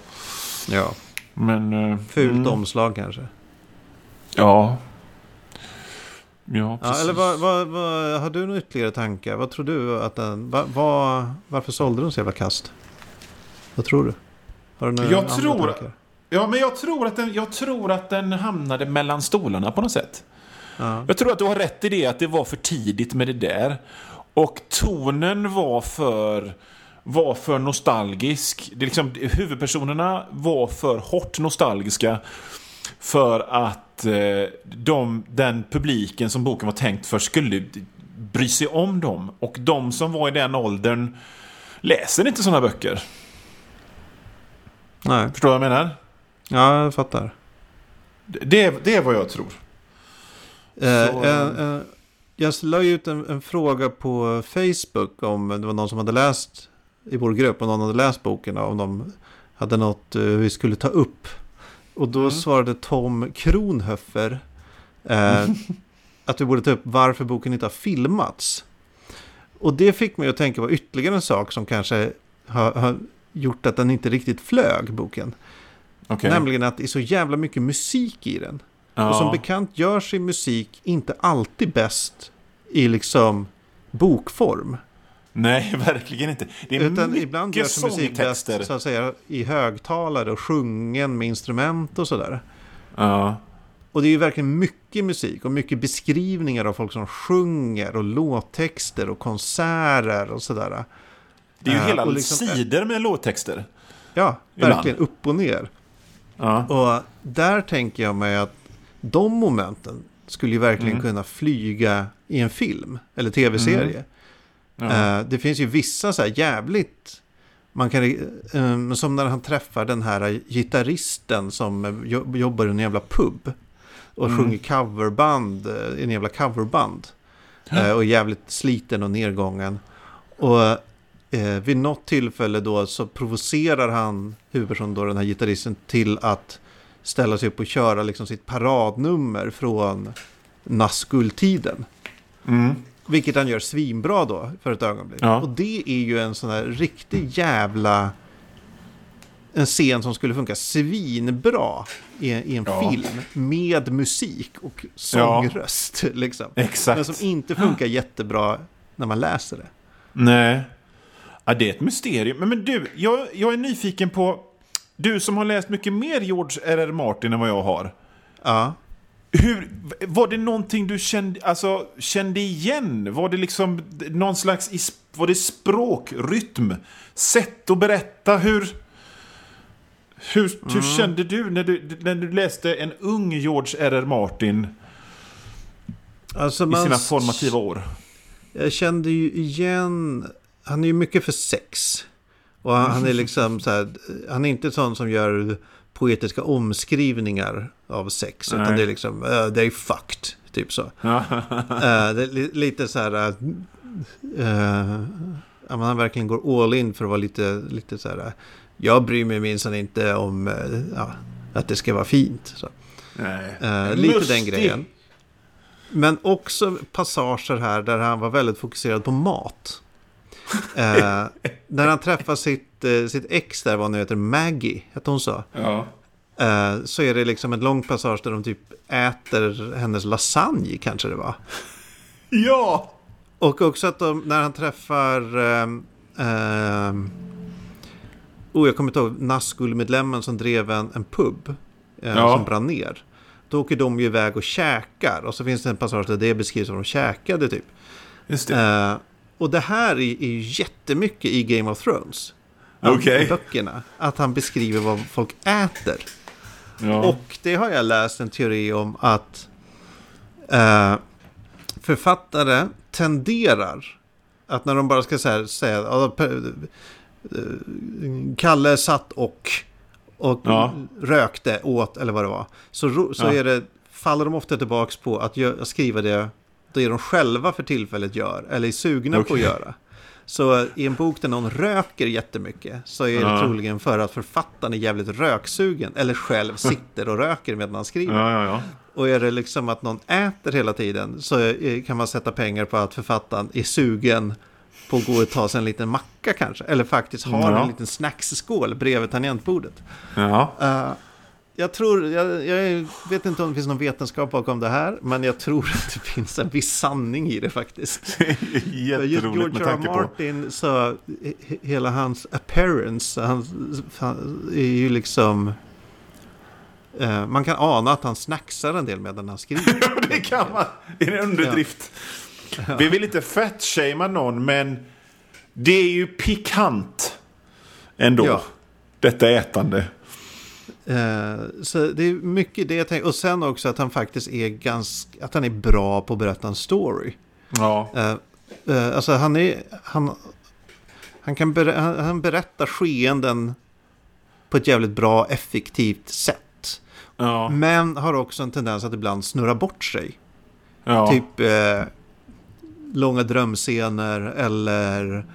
Ja. Men... Uh, Fult mm. omslag kanske. Ja. Ja, precis. Ja, eller vad, vad, vad, har du några ytterligare tankar? Vad tror du att den... Va, va, varför sålde den så jävla kast? Vad tror du? Har du några jag tror, tankar? Ja, men jag tror, att den, jag tror att den hamnade mellan stolarna på något sätt. Ja. Jag tror att du har rätt i det, att det var för tidigt med det där. Och tonen var för, var för nostalgisk. Det liksom, huvudpersonerna var för hårt nostalgiska. För att eh, de, den publiken som boken var tänkt för skulle bry sig om dem. Och de som var i den åldern läser inte sådana böcker. Nej. Förstår du vad jag menar? Ja, jag fattar. Det, det är vad jag tror. Eh, eh, eh, jag la ut en, en, fråga på Facebook om det var någon som hade läst i vår grupp. Om någon hade läst boken. Om de hade något eh, vi skulle ta upp. Och då mm. svarade Tom Kronhöffer eh, att vi borde ta upp varför boken inte har filmats. Och det fick mig att tänka på ytterligare en sak som kanske har, har gjort att den inte riktigt flög, boken. Okay. Nämligen att det är så jävla mycket musik i den. Ja. Och som bekant gör sig musik inte alltid bäst i liksom bokform. Nej, verkligen inte. Det är Utan mycket ibland gör sig musik bäst så att säga, i högtalare och sjungen med instrument och sådär. Ja. Och det är ju verkligen mycket musik och mycket beskrivningar av folk som sjunger och låttexter och konserter och sådär. Det är ju hela liksom, sidor med låttexter. Ja, verkligen upp och ner. Ja. Och där tänker jag mig att de momenten skulle ju verkligen mm. kunna flyga i en film eller tv-serie. Mm. Uh, det finns ju vissa så här jävligt, man kan, um, som när han träffar den här gitarristen som jobbar i en jävla pub. Och mm. sjunger coverband, en jävla coverband. Uh, och är jävligt sliten och nedgången. Och uh, vid något tillfälle då så provocerar han huvudpersonen då, den här gitarristen, till att ställa sig upp och köra liksom sitt paradnummer från Nazgul-tiden. Mm. Vilket han gör svinbra då för ett ögonblick. Ja. Och det är ju en sån här riktig jävla... En scen som skulle funka svinbra i, i en ja. film med musik och sångröst. Ja. Liksom. Exakt. Men som inte funkar jättebra när man läser det. Nej. Ja, det är ett mysterium. Men, men du, jag, jag är nyfiken på du som har läst mycket mer George R.R. Martin än vad jag har. Ja. Hur, var det någonting du kände, alltså, kände igen? Var det liksom någon slags var det språk, rytm, sätt att berätta? Hur, hur, mm. hur kände du när, du när du läste en ung George R.R. Martin alltså i sina formativa år? Jag kände ju igen, han är ju mycket för sex. Och han är liksom så här, han är inte sån som gör poetiska omskrivningar av sex. Nej. Utan det är liksom, uh, they're fucked, typ så. uh, det är li lite så här, uh, att man verkligen går all in för att vara lite, lite så här. Jag bryr mig minsann inte om eh, ja, att det ska vara fint. Så. Nej. Eh, lite den grejen. Men också passager här där han var väldigt fokuserad på mat. Eh, när han träffar sitt, eh, sitt ex där, vad nu heter, Maggie, hette hon så? Ja. Eh, så är det liksom ett långt passage där de typ äter hennes lasagne, kanske det var. Ja! Och också att de, när han träffar... ehm, ehm, oh, jag kommer inte ihåg. Nazgul-medlemmen som drev en, en pub. eh, Ja. Som brann ner. Då åker de ju iväg och käkar. Och så finns det en passage där det beskrivs som de käkade typ. Just det. Och det här är, är ju jättemycket i Game of Thrones. I böckerna. Att han beskriver vad folk äter. ja. Och det har jag läst en teori om att eh, författare tenderar att när de bara ska här, säga eh, Kalle satt och, och Ja. rökte, åt eller vad det var. Så, så Ja. är det, faller de ofta tillbaka på att skriva det det de själva för tillfället gör eller är sugna på att göra. Så i en bok där någon röker jättemycket så är det Ja. troligen för att författaren är jävligt röksugen eller själv sitter och röker medan han skriver. ja, ja. Och är det liksom att någon äter hela tiden så eh, kan man sätta pengar på att författaren är sugen på att gå och ta sig en liten macka kanske. Eller faktiskt har en liten snacksskål bredvid tangentbordet. ja. Jag tror, jag, jag vet inte om det finns någon vetenskap bakom det här, men jag tror att det finns en viss sanning i det faktiskt. Just Jätteroligt med George R. R. tanke på... Martin så he- hela hans appearance han, han är ju liksom eh, man kan ana att han snacksar en del medan han skriver. det kan man. Det är en underdrift. Vi vill inte fatshamea någon, men det är ju pikant ändå. Ja. Detta ätande. Eh, så det är mycket det jag tänker. Och sen också att han faktiskt är ganska, att han är bra på att berätta en story. Ja. Eh, eh, alltså han är, han, han kan ber, han, han berättar skeenden på ett jävligt bra, effektivt sätt. Ja. Men har också en tendens att ibland snurra bort sig. ja. Typ eh, långa drömscener eller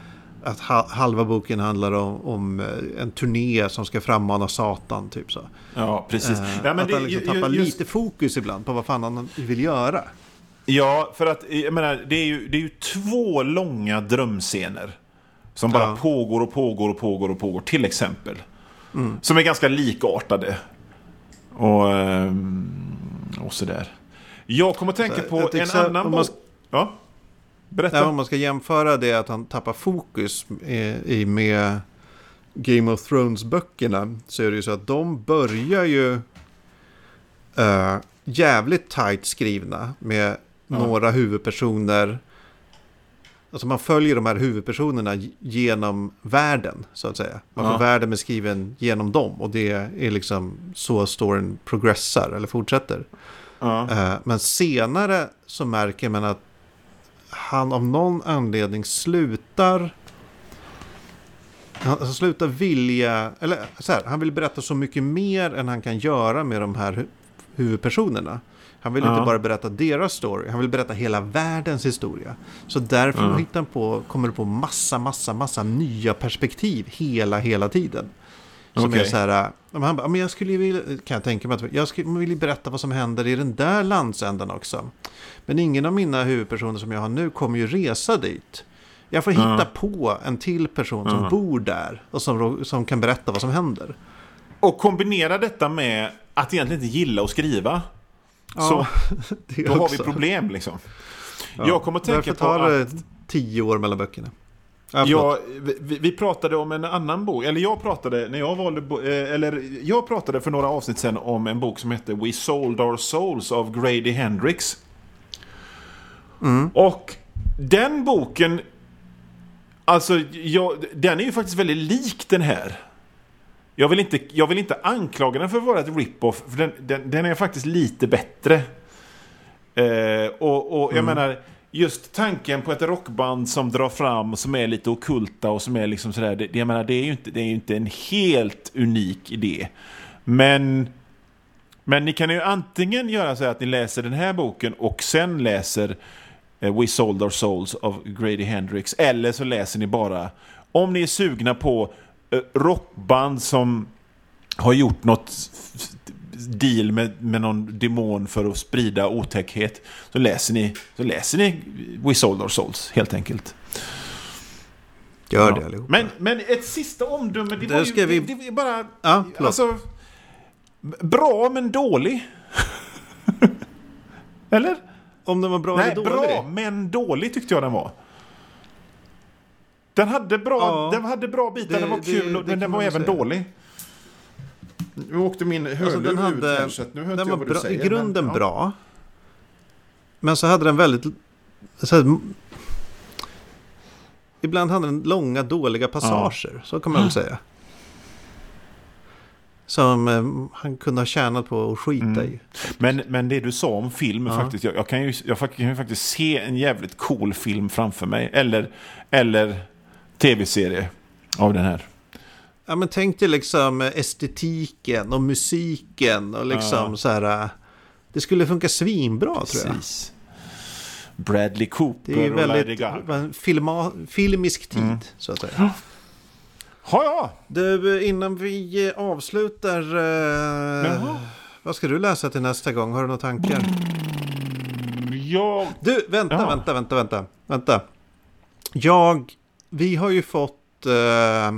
att ha, halva boken handlar om, om eh, en turné som ska frammana Satan. Typ så. ja, precis. Eh, Ja, att det, han liksom tappar just- lite fokus ibland på vad fan han vill göra. Ja, för att jag menar, det är ju, det är ju två långa drömscener. Som bara Ja. pågår och pågår och pågår och pågår, till exempel. Mm. Som är ganska likartade. Och, ehm, och sådär. Jag kommer att tänka på en annan bok. Ja, berätta. Om man ska jämföra det att han tappar fokus i, med Game of Thrones-böckerna så är det ju så att de börjar ju eh, jävligt tight skrivna med Ja. några huvudpersoner. Alltså man följer de här huvudpersonerna genom världen så att säga. Man får Ja. världen beskriven genom dem och det är liksom så storyn progressar eller fortsätter. Ja. Eh, Men senare så märker man att han av någon anledning slutar han slutar vilja, eller så här, han vill berätta så mycket mer än han kan göra med de här hu- huvudpersonerna. Han vill Ja. inte bara berätta deras story, han vill berätta hela världens historia. Så därför Ja. hittar han på, kommer det på massa, massa, massa nya perspektiv hela, hela tiden. Som Okej. är så här, ja, han bara, "Ja, men jag skulle ju vilja, kan jag tänka mig att jag skulle vilja berätta vad som händer i den där landsändan också. Men ingen av mina huvudpersoner som jag har nu kommer ju resa dit. Jag får hitta Ja. på en till person som Ja. bor där och som, som kan berätta vad som händer. Och kombinera detta med att egentligen inte gilla att skriva. Så det då har vi också. problem liksom. Ja. Jag kommer att tänka Därför på tar det att... tio år mellan böckerna. Ja, vi, vi pratade om en annan bok, eller jag pratade, när jag valde, eh, eller jag pratade för några avsnitt sedan om en bok som hette We Sold Our Souls av Grady Hendrix. Mm. Och den boken, alltså jag, den är ju faktiskt väldigt lik den här. Jag vill inte, jag vill inte anklaga den för att vara ett rip-off, för den, den, den är faktiskt lite bättre. Eh, och, och jag menar, just tanken på ett rockband som drar fram, som är lite okulta och som är liksom sådär, det, det- jag menar, det är ju inte, det är ju inte en helt unik idé. Men, men ni kan ju antingen göra så att ni läser den här boken och sen läser eh, We Sold Our Souls av Grady Hendrix. Eller så läser ni bara, om ni är sugna på eh, rockband som har gjort något deal med, med någon demon för att sprida otäckhet. Så läser ni, så läser ni We Sold Our Souls helt enkelt. Gör Ja. det allihopa. Men, men ett sista omdöme, det Där var ju ska vi- det, det bara... Ja, alltså, bra men dålig. Eller? Om den var bra Nej, eller dålig? bra men dålig tyckte jag den var. Den hade bra, Ja. den hade bra bitar, Det- den var det- kul, det men den var även säga. dålig. Nu åkte min hörlur Alltså, den ut hade, här, så nu hör den jag var vad bra, säger. i grunden men, ja. bra. Men så hade den väldigt... Så här, ibland hade den långa dåliga passager. Så kan man väl säga. Som eh, han kunde ha tjänat på att skita Mm. i. Men, men det du sa om film, Ja. faktiskt, jag, jag, kan ju, jag kan ju faktiskt se en jävligt cool film framför mig. Eller, eller tv-serie av den här. Ja men tänk dig liksom estetiken och musiken och liksom Ja. så här. Det skulle funka svinbra tror jag. Precis. Bradley Cooper Det är och Lady väldigt filma, filmisk tid Mm. så att säga. Ja, ja. Du, innan vi avslutar. Eh, vad ska du läsa till nästa gång? Har du några tankar? Jag... Du, vänta, Ja. vänta, vänta, vänta, vänta. Jag, vi har ju fått eh,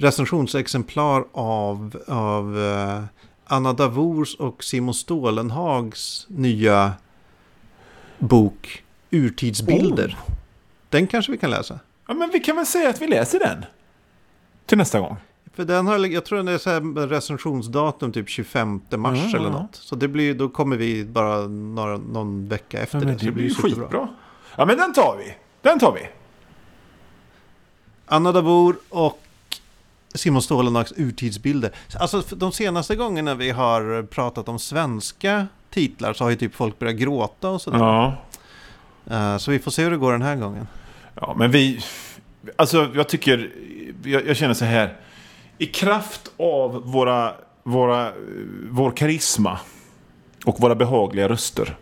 recensionsexemplar av, av eh, Anna Davors och Simon Stålenhags nya bok Urtidsbilder. Den kanske vi kan läsa. Ja, men vi kan väl säga att vi läser den. Till nästa gång. För den har, jag tror den är så här recensionsdatum typ 25 mars Ja, eller något. Så det blir, då kommer vi bara några, någon vecka efter Ja, det. Så det blir ju skitbra. Ja, men den tar vi. Den tar vi. Anna Davor och Simon Stålenhags urtidsbilder. Alltså de senaste gångerna vi har pratat om svenska titlar så har ju typ folk börjat gråta och sådär. Ja. Eh, så vi får se hur det går den här gången. Ja, men vi... Alltså, jag tycker... Jag, jag känner så här. I kraft av våra, våra, vår karisma och våra behagliga röster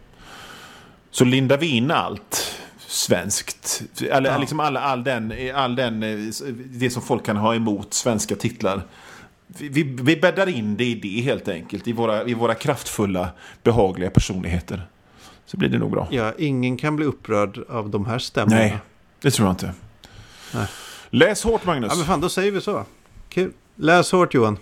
så lindar vi in allt svenskt. Eller Ja. liksom all, all, den, all den, eh, det som folk kan ha emot svenska titlar. Vi, vi, vi bäddar in det i det helt enkelt. I våra, I våra kraftfulla, behagliga personligheter. Så blir det nog bra. Ja, ingen kan bli upprörd av de här stämmorna. Nej, det tror jag inte. Nej. Läs hårt Magnus. Ja, men fan, då säger vi så. Kul. Läs hårt Johan.